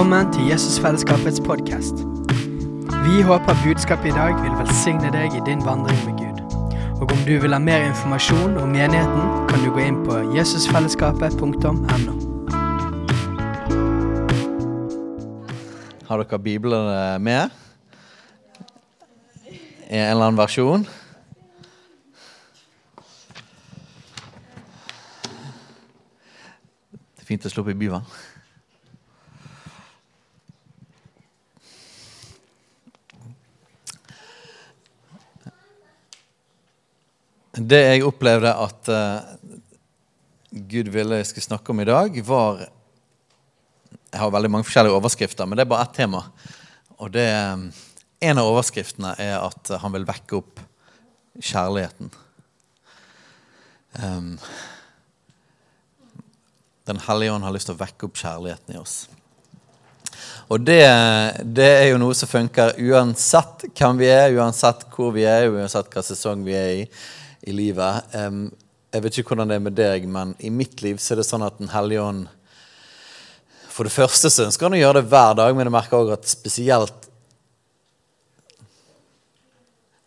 Velkommen til Jesusfellesskapets podkast. Vi håper budskapet i dag vil velsigne deg i din vandring med Gud. Og om du vil ha mer informasjon om menigheten, kan du gå inn på jesusfellesskapet.no. Har dere biblene med? I en eller annen versjon? Det er fint å slå opp i byvann. Det jeg opplevde at eh, Gud ville jeg skulle snakke om i dag, var Jeg har veldig mange forskjellige overskrifter, men det er bare ett tema. Og det, eh, En av overskriftene er at han vil vekke opp kjærligheten. Um, den hellige ånd har lyst til å vekke opp kjærligheten i oss. Og det, det, er jo noe som funker uansett hvem vi er, uansett hvor vi er, uansett hva sesong vi er i i livet. Jeg vet ikke hvordan det er med deg, men i mitt liv så er det sånn at Den hellige ånd For det første så ønsker han å gjøre det hver dag, men jeg merker også at spesielt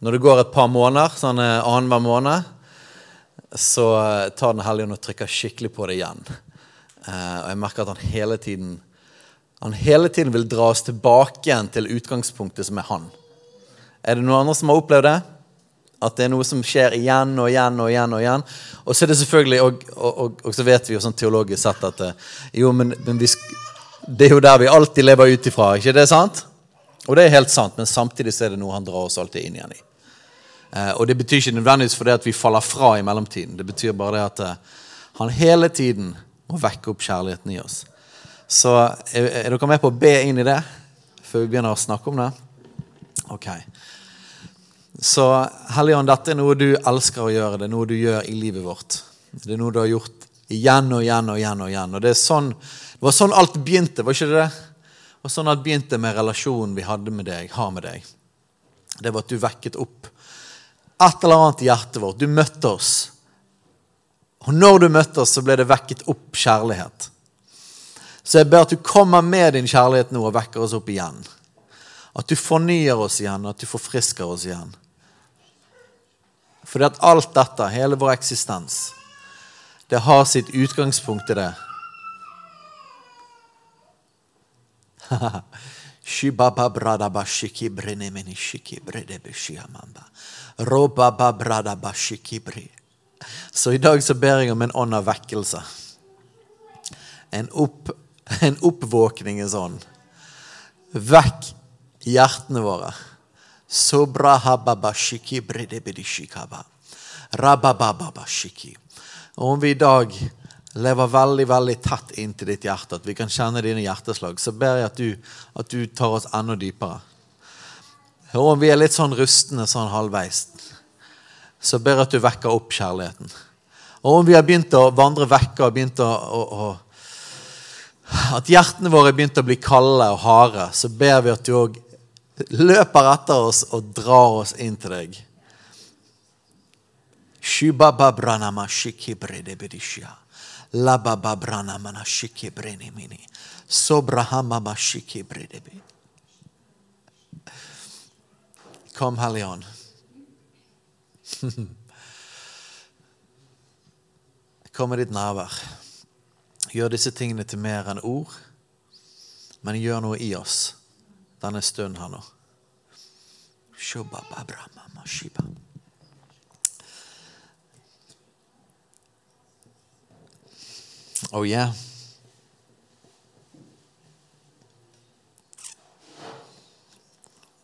når det går et par måneder, sånn eh, annenhver måned, så eh, tar Den hellige ånd og trykker skikkelig på det igjen. Uh, og jeg merker at han hele tiden han hele tiden vil dra oss tilbake igjen til utgangspunktet som er han. Er det noen andre som har opplevd det? At det er noe som skjer igjen og igjen og igjen. Og igjen. Og så er det selvfølgelig, og, og, og, så vet vi jo sånn teologisk sett at eh, jo, men, men vi, det er jo der vi alltid lever ut ifra. Ikke det sant? Og det er helt sant, men samtidig så er det noe han drar oss alltid inn igjen i. Eh, og det betyr ikke nødvendigvis fordi at vi faller fra i mellomtiden. Det betyr bare det at eh, han hele tiden må vekke opp kjærligheten i oss. Så er, er dere med på å be inn i det før vi begynner å snakke om det? Ok. Så Helligånd, dette er noe du elsker å gjøre. Det er noe du gjør i livet vårt. Det er noe du har gjort igjen og igjen og igjen. og igjen. Og Det, sånn, det var sånn alt begynte, var ikke det det? Var sånn alt begynte med relasjonen vi hadde med deg, har med deg. Det var at du vekket opp et eller annet i hjertet vårt. Du møtte oss. Og når du møtte oss, så ble det vekket opp kjærlighet. Så jeg ber at du kommer med din kjærlighet nå og vekker oss opp igjen. At du fornyer oss igjen, at du forfrisker oss igjen. Fordi at alt dette, hele vår eksistens, det har sitt utgangspunkt i det. Så i dag så ber jeg om en ånd av vekkelse. En, opp, en oppvåkning i sånn. Vekk hjertene våre. Og om vi i dag lever veldig veldig tett inntil ditt hjerte, at vi kan kjenne dine hjerteslag, så ber jeg at du, at du tar oss enda dypere. Og om vi er litt sånn rustne sånn halvveis, så ber jeg at du vekker opp kjærligheten. Og om vi har begynt å vandre vekk og begynt å, å, å At hjertene våre har begynt å bli kalde og harde, så ber vi at du òg løper etter oss og drar oss inn til deg. Kom, Hellige. Kom med ditt nærvær. Gjør disse tingene til mer enn ord, men gjør noe i oss denne stunden her nå. Oh yeah.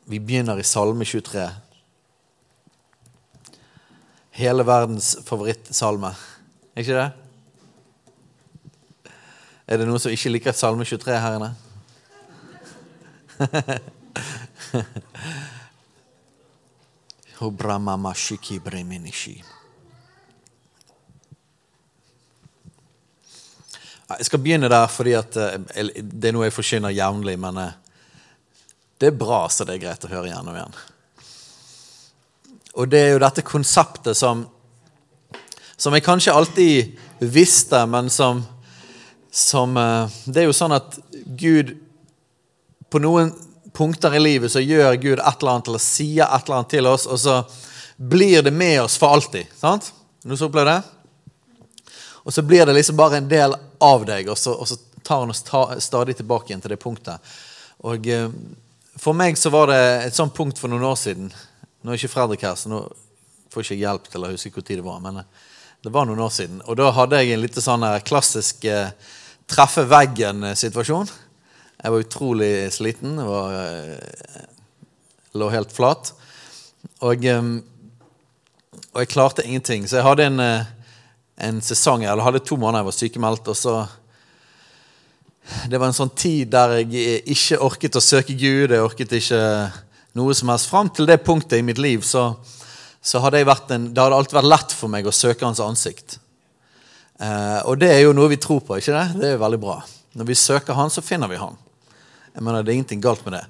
Vi begynner i Salme 23. Hele verdens favorittsalme. Er ikke det? Er det noen som ikke liker Salme 23 her inne? Jeg skal begynne der fordi eh, det er noe jeg forkynner jevnlig, men eh, det er bra, så det er greit å høre igjen og igjen. Og det er jo dette konseptet som, som jeg kanskje alltid visste, men som, som eh, Det er jo sånn at Gud på noen punkter i livet så gjør Gud et eller annet eller sier et eller annet til oss, og så blir det med oss for alltid. sant? Noen som opplever det? Og så blir det liksom bare en del av deg, og så, og så tar han oss ta, stadig tilbake igjen til det punktet. Og eh, For meg så var det et sånt punkt for noen år siden. Nå er ikke Fredrik her, så nå får ikke jeg hjelp til å huske hvor tid det var. men eh, det var noen år siden. Og da hadde jeg en litt sånn klassisk eh, treffe veggen-situasjon. Jeg var utrolig sliten. Jeg var, eh, lå helt flat. Og, eh, og, jeg klarte ingenting. Så jeg hadde en, eh, en sesong, eller hadde to måneder jeg var sykemeldt. og så Det var en sånn tid der jeg ikke orket å søke Gud. Jeg orket ikke noe som helst. Fram til det punktet i mitt liv så så hadde en, det hadde alltid vært lett for meg å søke hans ansikt. Eh, og det er jo noe vi tror på, ikke det? Det er jo veldig bra. Når vi søker han, så finner vi han. Jeg mener, Det er ingenting galt med det.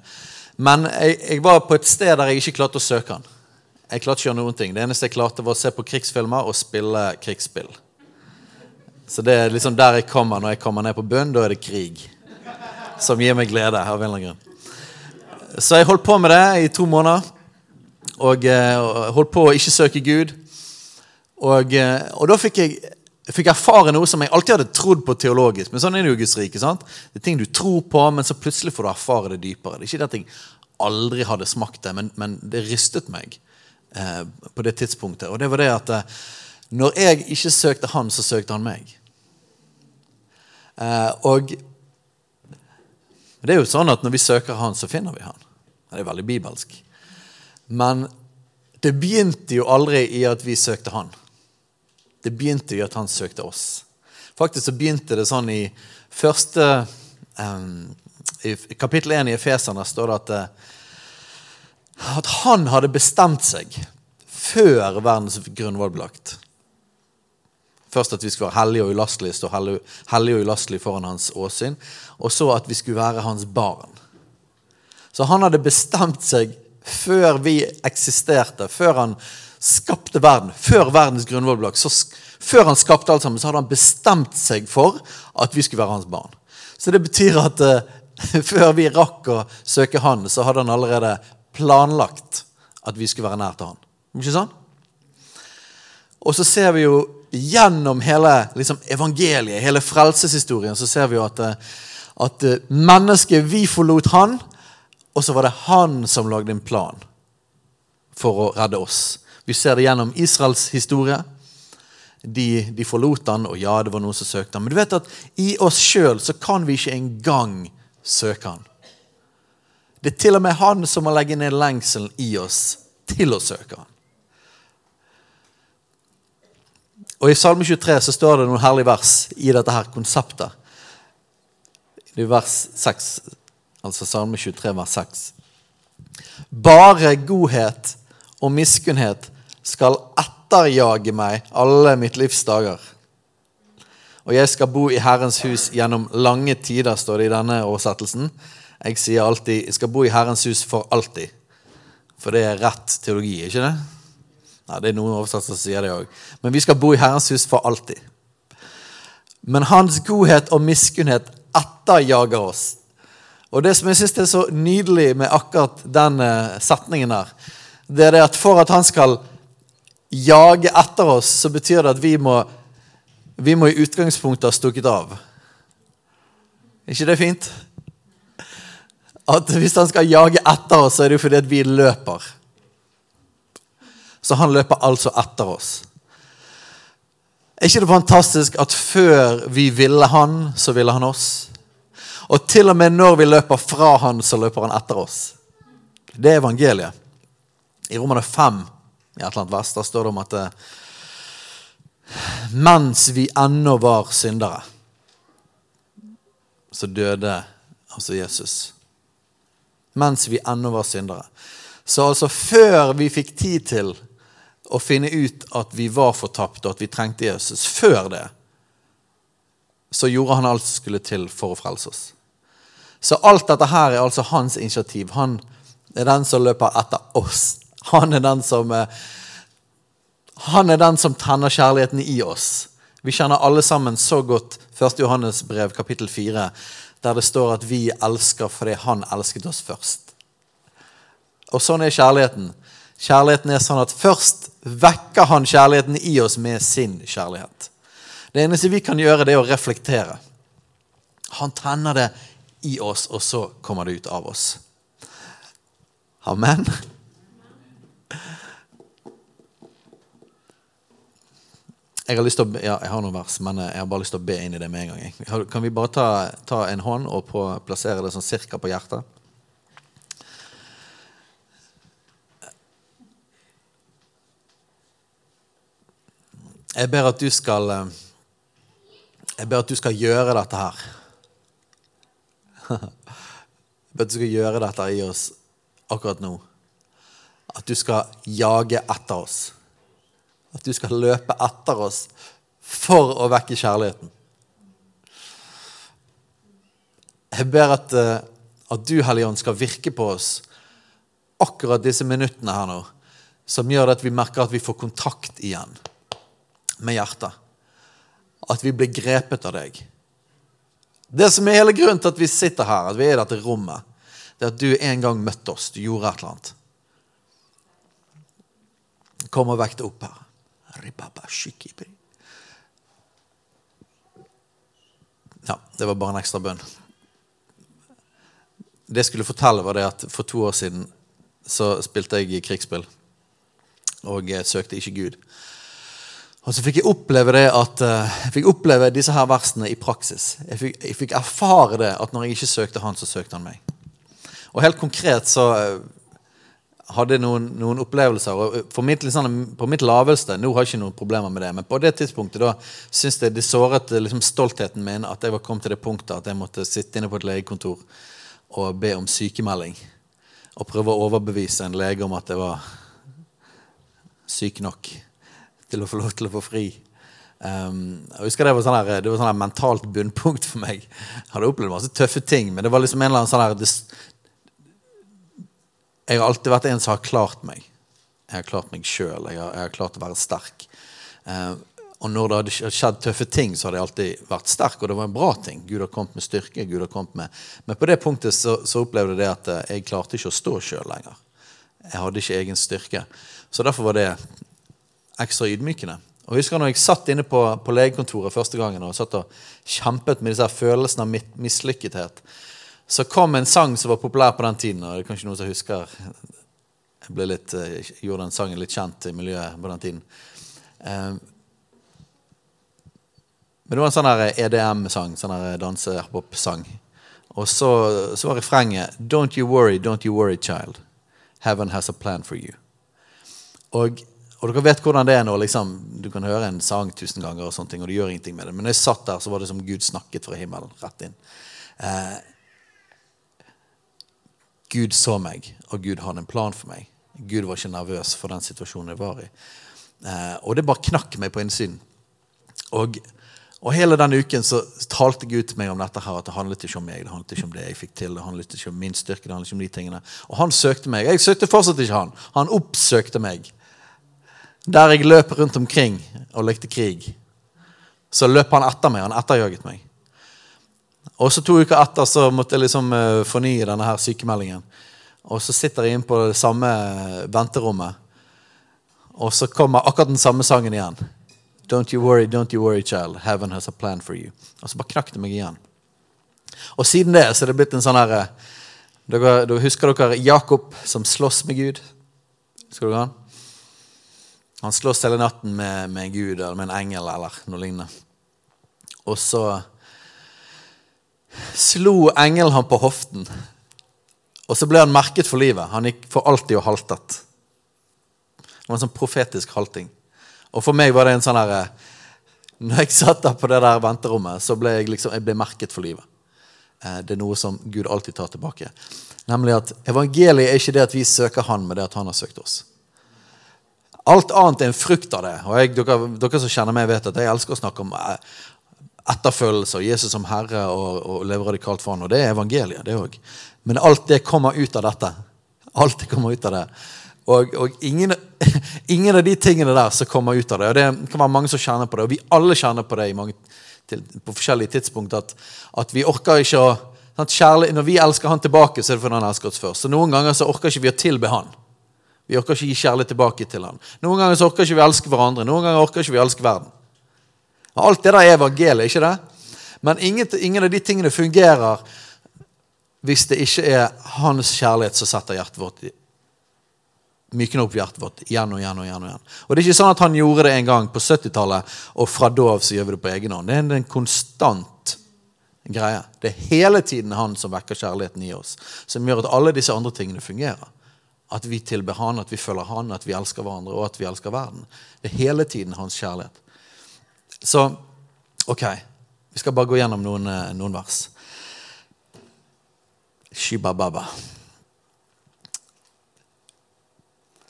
Men jeg, jeg var på et sted der jeg ikke klarte å søke han. Jeg klarte ikke å gjøre noen ting. Det eneste jeg klarte, var å se på krigsfilmer og spille krigsspill. Så det er liksom der jeg kommer når jeg kommer ned på bunnen. Da er det krig. Som gir meg glede. av en eller annen grunn. Så jeg holdt på med det i to måneder og, eh, og holdt på å ikke søke Gud. Og, eh, og da fikk jeg, fikk erfare noe som jeg alltid hadde trodd på teologisk. Men sånn er det jo Guds rike. sant? Det er ting du tror på, men så plutselig får du erfare det dypere. Det er ikke det at jeg aldri hadde smakt det, men, men det rystet meg eh, på det tidspunktet. Og det var det at eh, når jeg ikke søkte han, så søkte han meg. Eh, og det er jo sånn at når vi søker han, så finner vi han. Det er veldig bibelsk. Men det begynte jo aldri i at vi søkte han. Det begynte i at han søkte oss. Faktisk så begynte det sånn i første I kapittel 1 i Efeserne står det at, eh, at han hadde bestemt seg før verdens grunnvoll ble lagt. Først at vi skulle være hellige og ulastelige, stå hellige og ulastelige foran hans åsyn. Og så at vi skulle være hans barn. Så han hadde bestemt seg før vi eksisterte, før han skapte verden, før verdens grunnvoll ble Før han skapte alt sammen, så hadde han bestemt seg for at vi skulle være hans barn. Så det betyr at uh, før vi rakk å søke han, så hadde han allerede planlagt at vi skulle være nær til han. Ikke sant? Og så ser vi jo gjennom hele liksom, evangeliet, hele frelseshistorien, så ser vi jo at, eh, at eh, mennesket vi forlot han, og så var det han som lagde en plan for å redde oss. Vi ser det gjennom Israels historie. De, de forlot han, og ja, det var noen som søkte han. Men du vet at i oss sjøl kan vi ikke engang søke han. Det er til og med han som må legge ned lengselen i oss til å søke han. Og I Salme 23 så står det noen herlige vers i dette her konseptet. Det er vers 6 Altså Salme 23, vers 6. Bare godhet og miskunnhet skal etterjage meg alle mitt livs dager. Og jeg skal bo i Herrens hus gjennom lange tider, står det i denne oversettelsen. Jeg sier alltid 'jeg skal bo i Herrens hus for alltid'. For det er rett teologi, ikke det? Nei, det er noen oversettelser som sier det òg. Men vi skal bo i Herrens hus for alltid. Men Hans godhet og miskunnhet etterjager oss og det som jeg syns er så nydelig med akkurat den eh, setningen der, det er det at for at han skal jage etter oss, så betyr det at vi må, vi må i utgangspunktet ha stukket av. Er ikke det fint? At hvis han skal jage etter oss, så er det fordi at vi løper. Så han løper altså etter oss. Er ikke det fantastisk at før vi ville han, så ville han oss? Og til og med når vi løper fra han, så løper han etter oss. Det er evangeliet. I Romerne 5 i et eller annet vers, der står det om at eh, mens vi ennå var syndere, så døde altså Jesus. Mens vi ennå var syndere. Så altså før vi fikk tid til å finne ut at vi var fortapt, og at vi trengte Jesus, før det, så gjorde han alt som skulle til for å frelse oss. Så alt dette her er altså hans initiativ. Han er den som løper etter oss. Han er den som, eh, han er den som tenner kjærligheten i oss. Vi kjenner alle sammen så godt 1. Johannes brev kapittel 4, der det står at vi elsker fordi han elsket oss først. Og sånn er kjærligheten. Kjærligheten er sånn at først vekker han kjærligheten i oss med sin kjærlighet. Det eneste vi kan gjøre, det er å reflektere. Han tenner det i oss, og så kommer det ut av oss. Amen. Jeg har, lyst til å, ja, jeg har noen vers, men jeg har bare lyst til å be inn i det med en gang. Kan vi bare ta, ta en hånd og på, plassere det sånn cirka på hjertet? Jeg ber at du skal Jeg ber at du skal gjøre dette her. Jeg ber at du skal gjøre dette i oss akkurat nå. At du skal jage etter oss. At du skal løpe etter oss for å vekke kjærligheten. Jeg ber at, eh, at du, Hellige Ånd, skal virke på oss akkurat disse minuttene her nå, som gjør at vi merker at vi får kontakt igjen med hjertet. At vi blir grepet av deg. Det som er hele grunnen til at vi sitter her, at vi er i dette rommet, det er at du en gang møtte oss. Du gjorde et eller annet. Kom og vekk det opp her. Ja, det var bare en ekstra bønn. Det jeg skulle fortelle, var det at for to år siden så spilte jeg krigsspill. Og søkte ikke Gud. Og så fikk jeg oppleve det at eh, jeg fikk oppleve disse her versene i praksis. Jeg fikk, jeg fikk erfare det at når jeg ikke søkte han, så søkte han meg. Og helt konkret så eh, hadde noen, noen opplevelser. og for mitt, liksom, På mitt laveste Nå har jeg ikke noen problemer med det, men på det tidspunktet da syns jeg det såret liksom, stoltheten min at jeg var kommet til det punktet at jeg måtte sitte inne på et legekontor og be om sykemelding. Og prøve å overbevise en lege om at jeg var syk nok til å få lov til å få fri. Um, jeg husker Det var sånn her, det var sånn her mentalt bunnpunkt for meg. Jeg hadde opplevd masse tøffe ting, men det var liksom en eller annen sånn her det, Jeg har alltid vært en som har klart meg. Jeg har klart meg sjøl. Jeg, jeg, har klart å være sterk. Eh, og når det hadde skjedd tøffe ting, så hadde jeg alltid vært sterk, og det var en bra ting. Gud har kommet med styrke. Gud har kommet med Men på det punktet så, så opplevde jeg at eh, jeg klarte ikke å stå sjøl lenger. Jeg hadde ikke egen styrke. Så derfor var det ekstra ydmykende. Og jeg husker når jeg satt inne på, på legekontoret første gangen og satt og kjempet med disse følelsene av mislykkethet, så kom en sang som var populær på den tiden. og det er kanskje noen som husker Jeg ble litt, eh, gjorde den sangen litt kjent i miljøet på den tiden. Um, men det var en sånn EDM-sang, sånn danse-pop-sang. Og så, så var refrenget Don't you worry, don't you worry, child. Heaven has a plan for you. Og og dere vet hvordan det er når liksom, du kan høre en sang tusen ganger, og sånne ting, og du gjør ingenting med det. Men når jeg satt der, så var det som Gud snakket fra himmelen rett inn. Eh, Gud så meg, og Gud hadde en plan for meg. Gud var ikke nervøs for den situasjonen jeg var i. Eh, og det bare knakk meg på innsiden. Og, og hele den uken så talte Gud til meg om dette her, at det handlet ikke om meg. Det handlet ikke om det jeg fikk til, det handlet ikke om min styrke. det handlet ikke om de tingene. Og han søkte meg. Jeg søkte fortsatt ikke han. Han oppsøkte meg. Der jeg løp rundt omkring og lekte krig, så løp han etter meg. Han etterjaget meg. Og så To uker etter så måtte jeg liksom uh, fornye denne her sykemeldingen. Og så sitter jeg inne på det samme venterommet, og så kommer akkurat den samme sangen igjen. Don't you worry, don't you worry, child. Heaven has a plan for you. Og så bare knakk det meg igjen. Og siden det så er det blitt en sånn herre dere, Husker dere Jakob som slåss med Gud? Husker dere han? Han slåss hele natten med, med, Gud eller med en engel eller noe lignende. Og så slo engelen ham på hoften. Og så ble han merket for livet. Han gikk for alltid og haltet. Det var en sånn profetisk halting. Og for meg var det en sånn herre Når jeg satt der på det der venterommet, så ble jeg, liksom, jeg ble merket for livet. Eh, det er noe som Gud alltid tar tilbake. Nemlig at evangeliet er ikke det at vi søker Han, men det at Han har søkt oss. Alt annet er en frukt av det. Og jeg, dere, dere, som kjenner meg, vet at jeg elsker å snakke om eh, etterfølgelse og Jesus som Herre og, og leve radikalt for han, Og det er evangeliet, det òg. Men alt det kommer ut av dette. Alt det kommer ut av det. Og, og ingen, ingen, av de tingene der som kommer ut av det. Og det kan være mange som kjenner på det, og vi alle kjenner på det mange, til, på forskjellige tidspunkt. At, at vi orker ikke å kjærlig, Når vi elsker han tilbake, så er det fordi han elsker oss først. Så noen ganger så orker ikke vi å tilbe han. Vi orker ikke gi kjærlighet tilbake til han. Noen ganger så orker ikke vi elske hverandre. Noen ganger orker ikke vi elske verden. Alt det der er evangeliet, ikke det? Men ingen, ingen av de tingene fungerer hvis det ikke er hans kjærlighet som setter hjertet vårt i mykner opp hjertet vårt igjen og igjen. Og igjen og igjen. Og det er ikke sånn at han gjorde det en gang på 70-tallet, og fra da av så gjør vi det på egen hånd. Det er en konstant greie. Det er hele tiden han som vekker kjærligheten i oss, som gjør at alle disse andre tingene fungerer. At vi tilber han, at vi følger han, at vi elsker hverandre, og at vi elsker verden. Det er hele tiden hans kjærlighet. Så ok, vi skal bare gå gjennom noen, eh, noen vers. Shibababa.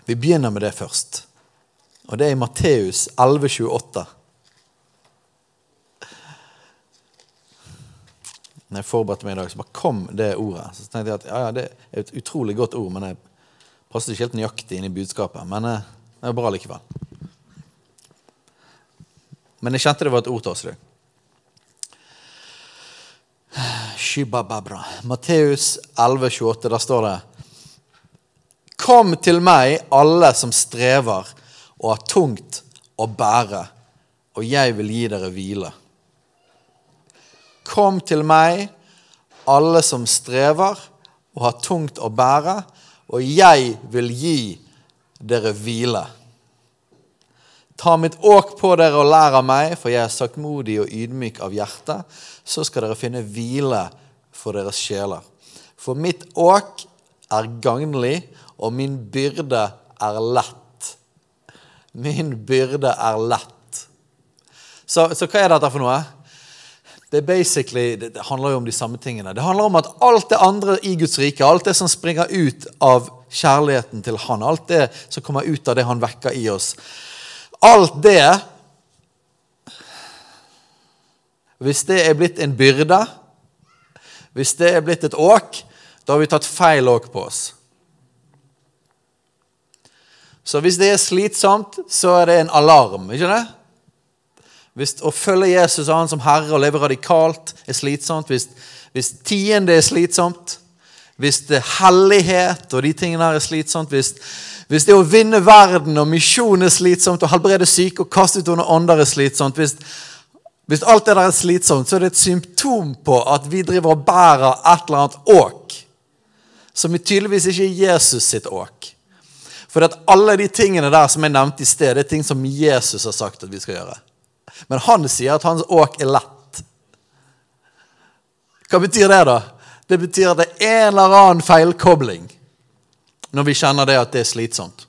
Vi begynner med det først. Og det er i Matteus 11,28. Når jeg forberedte meg i dag, så bare kom det ordet. Så tenkte jeg at ja, ja, det er et utrolig godt ord, men jeg passet ikke helt nøyaktig inn i budskapet. Men eh, det er bra likevel. Men jeg kjente det var et ord til oss i dag. Shibababra. Matteus 11,28. Der står det Kom til meg, alle som strever og har tungt å bære, og jeg vil gi dere hvile. Kom til meg, alle som strever og har tungt å bære, og jeg vil gi dere hvile. Ta mitt åk på dere og lær av meg, for jeg er saktmodig og ydmyk av hjerte. Så skal dere finne hvile for deres sjeler. For mitt åk er gagnlig, og min byrde er lett. Min byrde er lett. Så, så hva er dette for noe? Det, det, handler jo om de samme tingene. Det handler om at alt det andre i Guds rike, alt det som springer ut av kjærligheten til Han, alt det som kommer ut av det Han vekker i oss, alt det Hvis det er blitt en byrde, hvis det er blitt et åk, da har vi tatt feil åk på oss. Så hvis det er slitsomt, så er det en alarm, ikke det? Hvis å følge Jesus og han som herre og leve radikalt er slitsomt, hvis, hvis tiende er slitsomt, hvis det hellighet og de tingene her er slitsomt, hvis, hvis det å vinne verden og misjon er slitsomt, og helbrede syke og kaste ut under ånder er slitsomt hvis, hvis alt det der er slitsomt, så er det et symptom på at vi driver og bærer et eller annet åk som tydeligvis ikke er Jesus sitt åk. For at alle de tingene der som jeg nevnte i sted, det er ting som Jesus har sagt at vi skal gjøre. Men han sier at hans åk er lett. Hva betyr det, da? Det betyr at det er en eller annen feilkobling når vi kjenner det at det er slitsomt.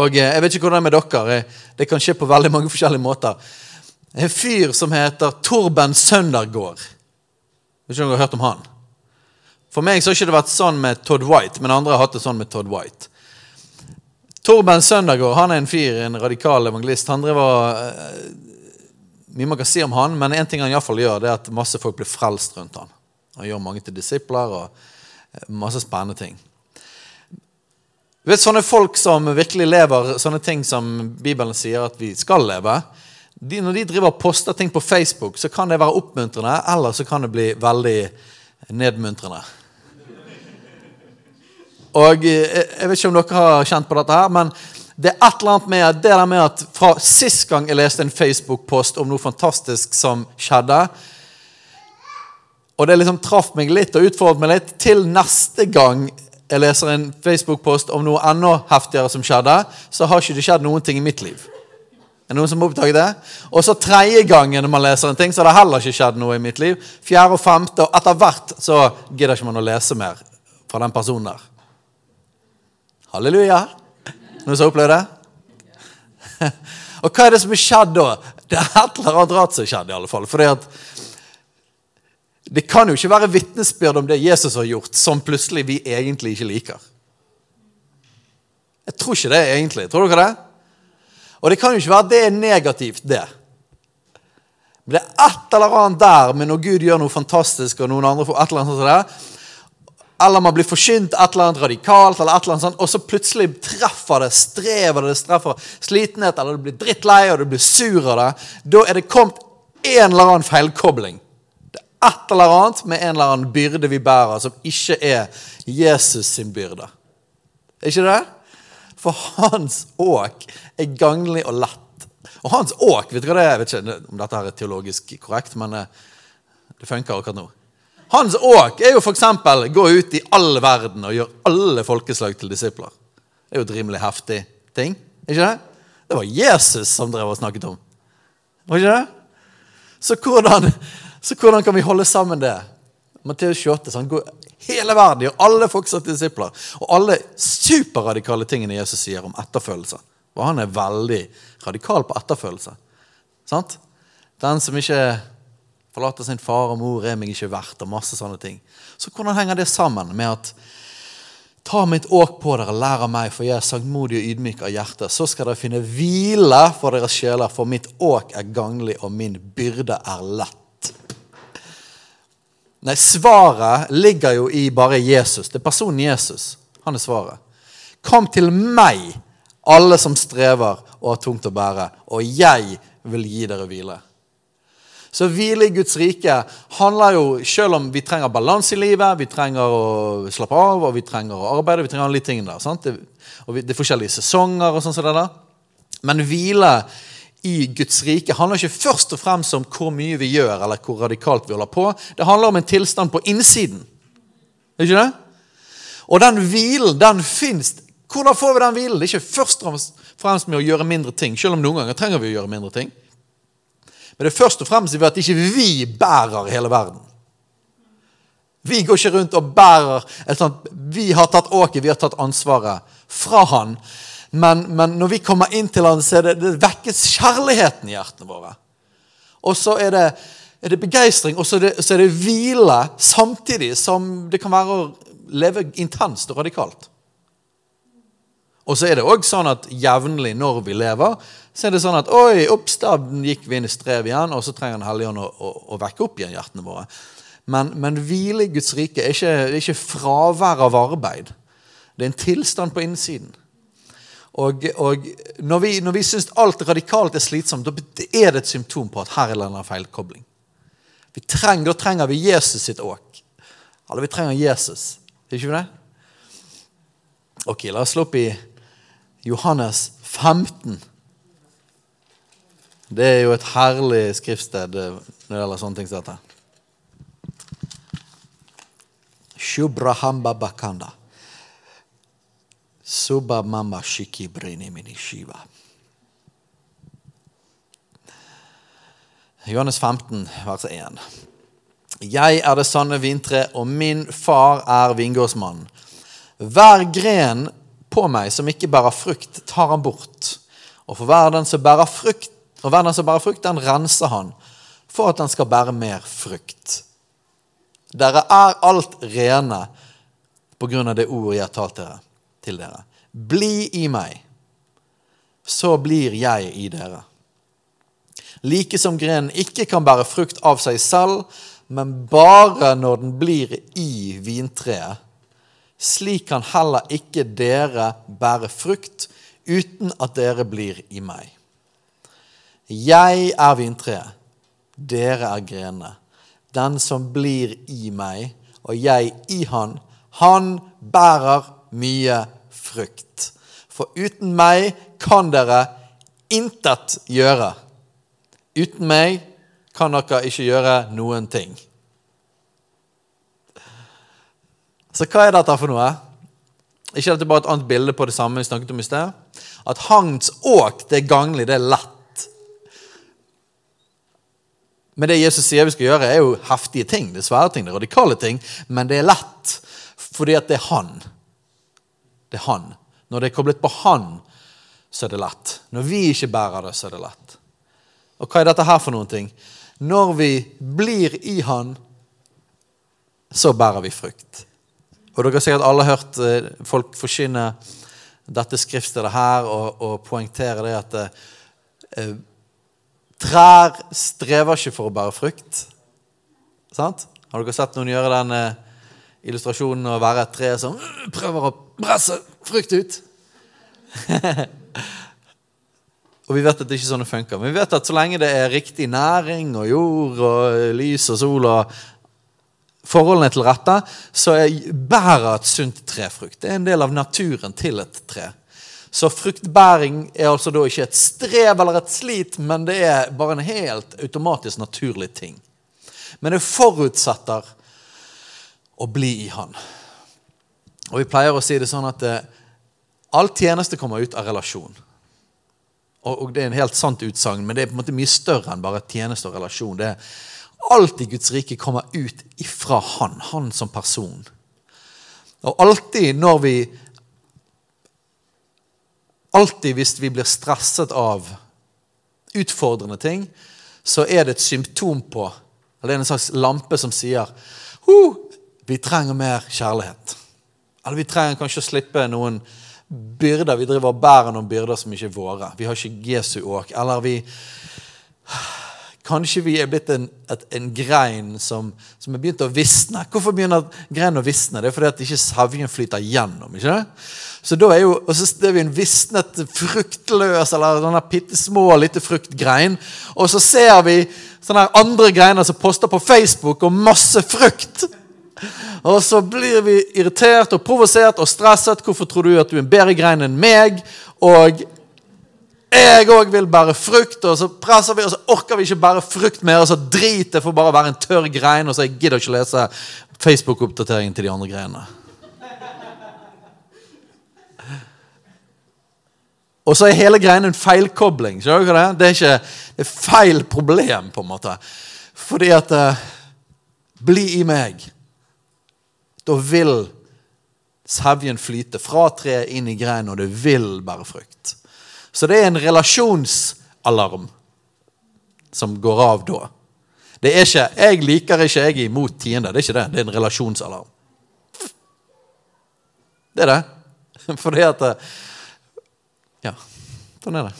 Og eh, Jeg vet ikke hvordan det er med dere. Det kan skje på veldig mange forskjellige måter. En fyr som heter Torben Søndergård. Vet ikke om dere har hørt om han? For meg så har ikke det vært sånn med Todd White, men andre har hatt det sånn med Todd White. Torben Søndergaard han er en fyr, en radikal evangelist. Han driver uh, Mye man kan si om han, men én ting han iallfall gjør, det er at masse folk blir frelst rundt han. Han gjør mange til disipler og masse spennende ting. Du vet, Sånne folk som virkelig lever sånne ting som Bibelen sier at vi skal leve de, Når de driver og poster ting på Facebook, så kan det være oppmuntrende, eller så kan det bli veldig nedmuntrende. Og eh, Jeg vet ikke om dere har kjent på dette, her, men det er et eller annet med det der med at fra sist gang jeg leste en Facebook-post om noe fantastisk som skjedde, og det liksom traff meg litt og utfordret meg litt, til neste gang jeg leser en Facebook-post om noe enda heftigere som skjedde, så har ikke det skjedd noen ting i mitt liv. Er det noen som har det? Og så tredje gangen man leser en ting, så har det heller ikke skjedd noe i mitt liv. Fjerde og femte, og etter hvert så gidder ikke man å lese mer fra den personen der. Halleluja. Noen som har opplevd det? Og hva er det som er skjedd da? Det er et eller annet rart som er skjedd. i alle fall. Fordi at Det kan jo ikke være vitnesbyrd om det Jesus har gjort, som plutselig vi egentlig ikke liker. Jeg tror ikke det egentlig. Tror dere det? Og det kan jo ikke være det er negativt, det. Men det er et eller annet der med når Gud gjør noe fantastisk, og noen andre får et eller annet sånt der, eller man blir forkynt et eller annet radikalt, eller et eller annet sånt, og så plutselig treffer det, strever det, treffer slitenhet, eller du blir drittlei og du blir sur av det. Da er det kommet en eller annen feilkobling. Et eller annet med en eller annen byrde vi bærer, som ikke er Jesus sin byrde. Er ikke det? For hans åk er gagnlig og lett. Og hans åk vet du hva det er? Jeg vet ikke om dette her er teologisk korrekt, men eh, det funker akkurat nå. Hans åk er jo f.eks. gå ut i all verden og gjøre alle folkeslag til disipler. Det er jo et rimelig heftig ting. ikke det? Det var Jesus som drev og snakket om. Var ikke det? Så hvordan, så hvordan kan vi holde sammen det? Matteus 28. Så han går hele verden, gjør alle fortsatt disipler. Og alle superradikale tingene Jesus sier om etterfølgelse. Og han er veldig radikal på etterfølgelse. Sant? Den som ikke forlater sin far og mor, er meg ikke verdt, og masse sånne ting. Så hvordan henger det sammen med at Ta mitt åk på dere, lær av meg, for jeg er saktmodig og ydmyk av hjerte. Så skal dere finne hvile for deres sjeler, for mitt åk er ganglig, og min byrde er lett. Nei, svaret ligger jo i bare Jesus. Det er personen Jesus. Han er svaret. Kom til meg, alle som strever og har tungt å bære, og jeg vil gi dere hvile. Så hvile i Guds rike handler jo Selv om vi trenger balanse i livet, vi trenger å slappe av og vi trenger å arbeide, vi trenger alle de tingene der. Sant? Det, og det er forskjellige sesonger og sånn som det der. Men hvile i Guds rike handler ikke først og fremst om hvor mye vi gjør, eller hvor radikalt vi holder på. Det handler om en tilstand på innsiden. Er ikke det? Og den hvilen, den fins. Hvordan får vi den hvilen? Det er ikke først og fremst med å gjøre mindre ting, selv om noen ganger trenger vi å gjøre mindre ting. Men det er først og fremst ved at ikke vi bærer hele verden. Vi går ikke rundt og bærer et sånt, Vi har tatt åket, vi har tatt ansvaret fra han men, men, når vi kommer inn til han, så er det, det vekkes kjærligheten i hjertene våre. Og så er det, er det begeistring, og så er det, så er det hvile samtidig som det kan være å leve intenst og radikalt. Og så er det òg sånn at jevnlig når vi lever, så er det sånn at oi, opps, da gikk vi inn i strev igjen, og så trenger Den hellige ånd å, å, å, vekke opp igjen hjertene våre. Men, men hvile i Guds rike er ikke, er ikke fravær av arbeid. Det er en tilstand på innsiden. Og, og når vi, når vi syns alt radikalt er slitsomt, da er det et symptom på at her er det en feilkobling. Vi trenger, da trenger vi Jesus sitt åk. Eller vi trenger Jesus. Er ikke vi det? Ok, La oss slå opp i Johannes 15. Det er jo et herlig skriftsted når det gjelder sånne ting som dette. Shubrahamba bakanda. Suba mama shiki brini mini shiva. Johannes 15, vers 1. Jeg er det sanne vintre, og min far er vingårdsmannen. Hver gren på meg som ikke bærer frukt, tar han bort. Og for hver den som bærer frukt, og hver den som bærer frukt, den renser han, for at den skal bære mer frukt. Dere er alt rene på grunn av det ordet jeg har talt dere til dere. Bli i meg, så blir jeg i dere. Like som grenen ikke kan bære frukt av seg selv, men bare når den blir i vintreet, slik kan heller ikke dere bære frukt uten at dere blir i meg. Jeg er vintreet, dere er grenene. Den som blir i meg, og jeg i han, han bærer mye frukt. For uten meg kan dere intet gjøre. Uten meg kan dere ikke gjøre noen ting. Så hva er dette for noe? Ikke dette bare et annet bilde på det samme vi snakket om i sted? At hans åk, det er ganglig, det er lett. Men det Jesus sier vi skal gjøre, er jo heftige ting. Det er svære ting, det er radikale ting. Men det er lett fordi at det er Han. Det er Han. Når det er koblet på Han, så er det lett. Når vi ikke bærer det, så er det lett. Og hva er dette her for noen ting? Når vi blir i Han, så bærer vi frukt. Og dere har sikkert alle hørt eh, folk forkynne dette skriftstedet her og, og poengtere det at eh, trær strever ikke for å bære frukt. Sant? Har dere sett noen gjøre den eh, illustrasjonen å være et tre som prøver å presse frukt ut. Og vi vet at det ikke sånn det funker. Men vi vet at så lenge det er riktig næring og jord og lys og sol og forholdene til rette, så er bærer et sunt tre frukt. Det er en del av naturen til et tre. Så fruktbæring er altså da ikke et strev eller et slit, men det er bare en helt automatisk naturlig ting. Men det forutsetter å bli i Han. Og Vi pleier å si det sånn at eh, all tjeneste kommer ut av relasjon. Og, og Det er en helt sant utsagn, men det er på en måte mye større enn bare tjeneste og relasjon. Det er Alt i Guds rike kommer ut ifra Han, Han som person. Og alltid når vi Alltid hvis vi blir stresset av utfordrende ting, så er det et symptom på Eller det er en slags lampe som sier vi trenger mer kjærlighet. Eller vi trenger kanskje å slippe noen byrder. Vi driver og bærer noen byrder som ikke er våre. Vi har ikke Jesu åk. Eller vi Kanskje vi er blitt en, et, en grein som, som er begynt å visne. Hvorfor begynner greinen å visne? Det er fordi at ikke savjen flyter gjennom. ikke det? Så da er jo, og så er vi en visnet, fruktløs eller denne bitte små, lite fruktgrein. Og så ser vi sånne andre greiner som poster på Facebook og masse frukt. Og så blir vi irritert og provosert og stresset. Hvorfor tror du at du er en bedre grein enn meg? Og jeg òg vil bære frukt, og så presser vi, og så orker vi ikke bære frukt mer, og så driter jeg for bare å være en tørr grein, og så jeg gidder ikke lese Facebook-oppdateringen til de andre greinene. Og så er hele greien en feilkobling. Skjønner du det? Det er ikke det er feil problem, på en måte. Fordi at uh, Bli i meg. Da vil sevjen flyte fra treet inn i greinen, og det vil bære frukt. Så det er en relasjonsalarm som går av da. Det er ikke 'jeg liker ikke, jeg er imot tiende'. Det er ikke det. Det er en relasjonsalarm. Det er det. Fordi at eh, Ja, sånn er det.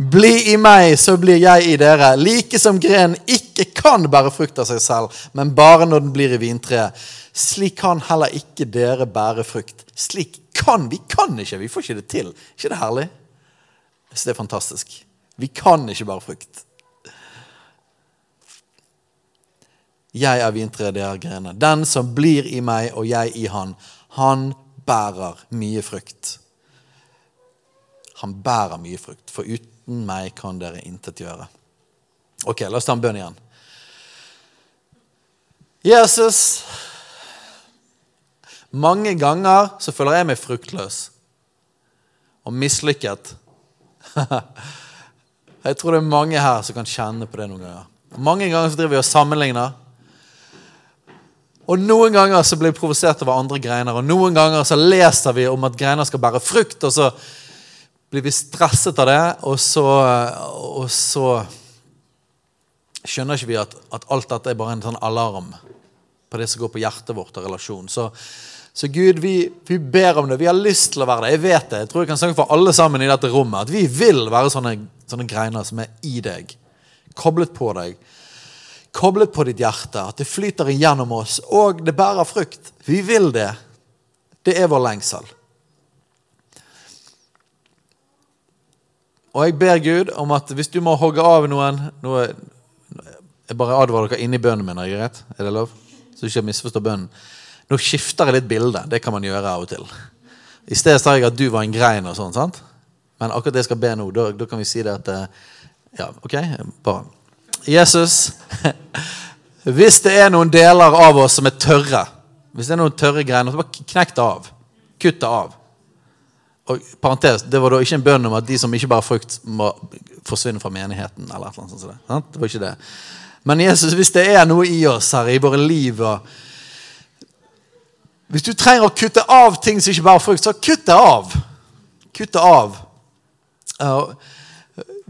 Bli i meg, så blir jeg i dere. Like som grenen ikke kan bære frukt av seg selv, men bare når den blir i vintreet. Slik kan heller ikke dere bære frukt. Slik kan Vi kan ikke. Vi får ikke det til. ikke det herlig? Så det er fantastisk. Vi kan ikke bære frukt. Jeg er vintreet, dere er grener. Den som blir i meg og jeg i han, han bærer mye frukt. Han bærer mye frukt, for uten meg kan dere intet gjøre. Ok, la oss ta en bønn igjen. Jesus, mange ganger så føler jeg meg fruktløs og mislykket. jeg tror det er mange her som kan kjenne på det noen ganger. Mange ganger så driver vi og sammenligner. Og Noen ganger så blir vi provosert over andre greiner, og noen ganger så leser vi om at greiner skal bære frukt, og så blir vi stresset av det, og så, og så skjønner ikke vi at, at, alt dette er bare en sånn alarm på det som går på hjertet vårt og relasjon. Så så Gud, vi, vi, ber om det. Vi har lyst til å være det. Jeg vet det. Jeg tror jeg kan snakke for alle sammen i dette rommet at vi vil være sånne, sånne greiner som er i deg. Koblet på deg. Koblet på ditt hjerte. At det flyter igjennom oss. Og det bærer frukt. Vi vil det. Det er vår lengsel. Og jeg ber Gud om at hvis du må hogge av noen noe, Jeg bare advarer dere inni bønnen min. Er det lov? Så du ikke misforstår bønnen. Nå skifter jeg litt bilde. Det kan man gjøre av og til. I stedet sa jeg at du var en grein, og sånn, sant? men akkurat det jeg skal be nå, da, da kan vi si det at eh, Ja, OK? Bare. Jesus, hvis det er noen deler av oss som er tørre, hvis det er noen tørre greiner, så bare knekk det av. Kutt det av. Og parentes, Det var da ikke en bønn om at de som ikke bare har frukt, må forsvinne fra menigheten. eller et eller annet sånt. Det var ikke det. Men Jesus, hvis det er noe i oss her, i våre liv og hvis du trenger å kutte av ting som ikke bærer frukt, så kutt det av. Kutt det av.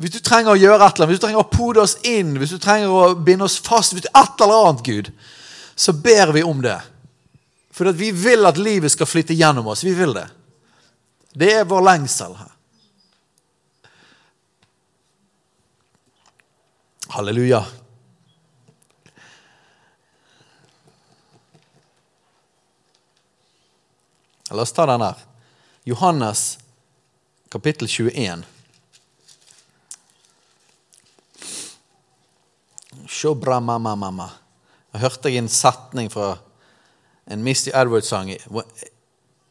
hvis du trenger å gjøre et eller annet, hvis du trenger å pode oss inn, hvis du trenger å binde oss fast hvis du et eller annet, Gud, så ber vi om det. For vi vil at livet skal flytte gjennom oss. Vi vil det. Det er vår lengsel her. Halleluja. La oss ta den her. Johannes kapittel 21. Shobra mama mama. Jeg hørte en setning fra en Misty Edwards-sang.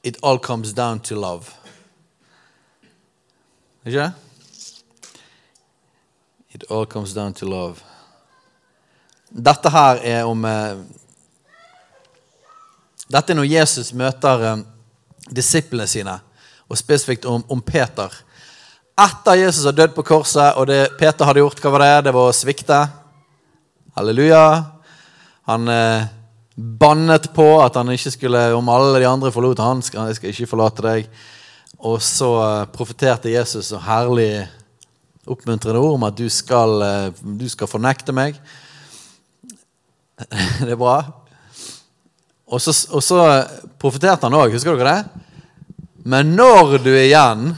It all comes down to love. Ikke? It all comes down to love. Dette her er om eh, Dette er når Jesus møter eh, disiplene sine, og spesifikt om, om Peter. Etter Jesus har dødd på korset, og det Peter hadde gjort, hva var det? Det var å svikte. Halleluja. Han eh, bannet på at han ikke skulle, om alle de andre forlot han, skal, jeg skal ikke forlate deg. Og så eh, profeterte Jesus så herlig oppmuntrende ord om at du skal, eh, du skal fornekte meg. Det er bra. Og så, og så profeterte han òg, husker dere det? Men når du er igjen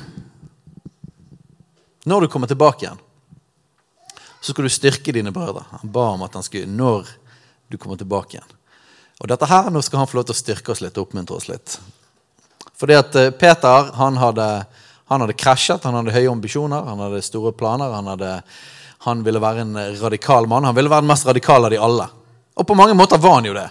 Når du kommer tilbake igjen, så skal du styrke dine brødre. Han ba om at han skulle når du kommer tilbake igjen. Og dette her, Nå skal han få lov til å styrke oss litt og oppmuntre oss litt. Fordi at eh, Peter han hadde, hadde krasjet, han hadde høye ambisjoner, han hadde store planer. Han, hadde, han ville være en radikal mann. Han ville være den mest radikale av de alle. Og på mange måter var han jo det.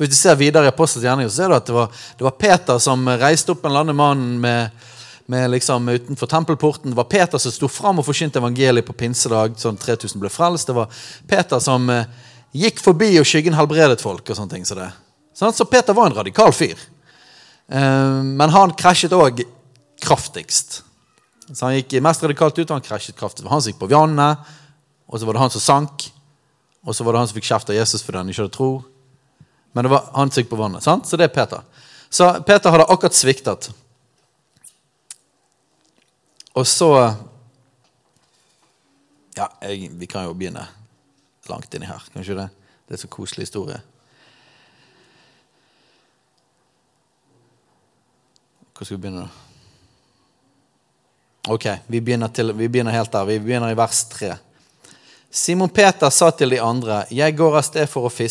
Hvis du ser videre i Apostelens gjerninger, så ser du at det var, det var, Peter som reiste opp en landemann med, med liksom utenfor tempelporten. Det var Peter som sto fram og forkynte evangeliet på pinsedag. sånn 3000 ble frelst. Det var Peter som eh, gikk forbi og skyggen helbredet folk. og sånne ting Så, det. så Peter var en radikal fyr. Eh, men han krasjet òg kraftigst. Så Han gikk mest radikalt ut, og han krasjet kraftig. Han gikk på vannet, og så var det han som sank. Og så var det han som fikk kjeft av Jesus fordi han ikke hadde tro. Men det var han som gikk på vannet. sant? Så det er Peter. Så Peter hadde akkurat sviktet. Og så Ja, jeg, vi kan jo begynne langt inni her. Kanskje det? Det er så koselig historie. Hvor skal vi begynne, da? Ok, vi begynner, til, vi begynner helt der. Vi begynner i vers 3. Simon Peter sa til de andre, 'Jeg går av sted for å fiske.'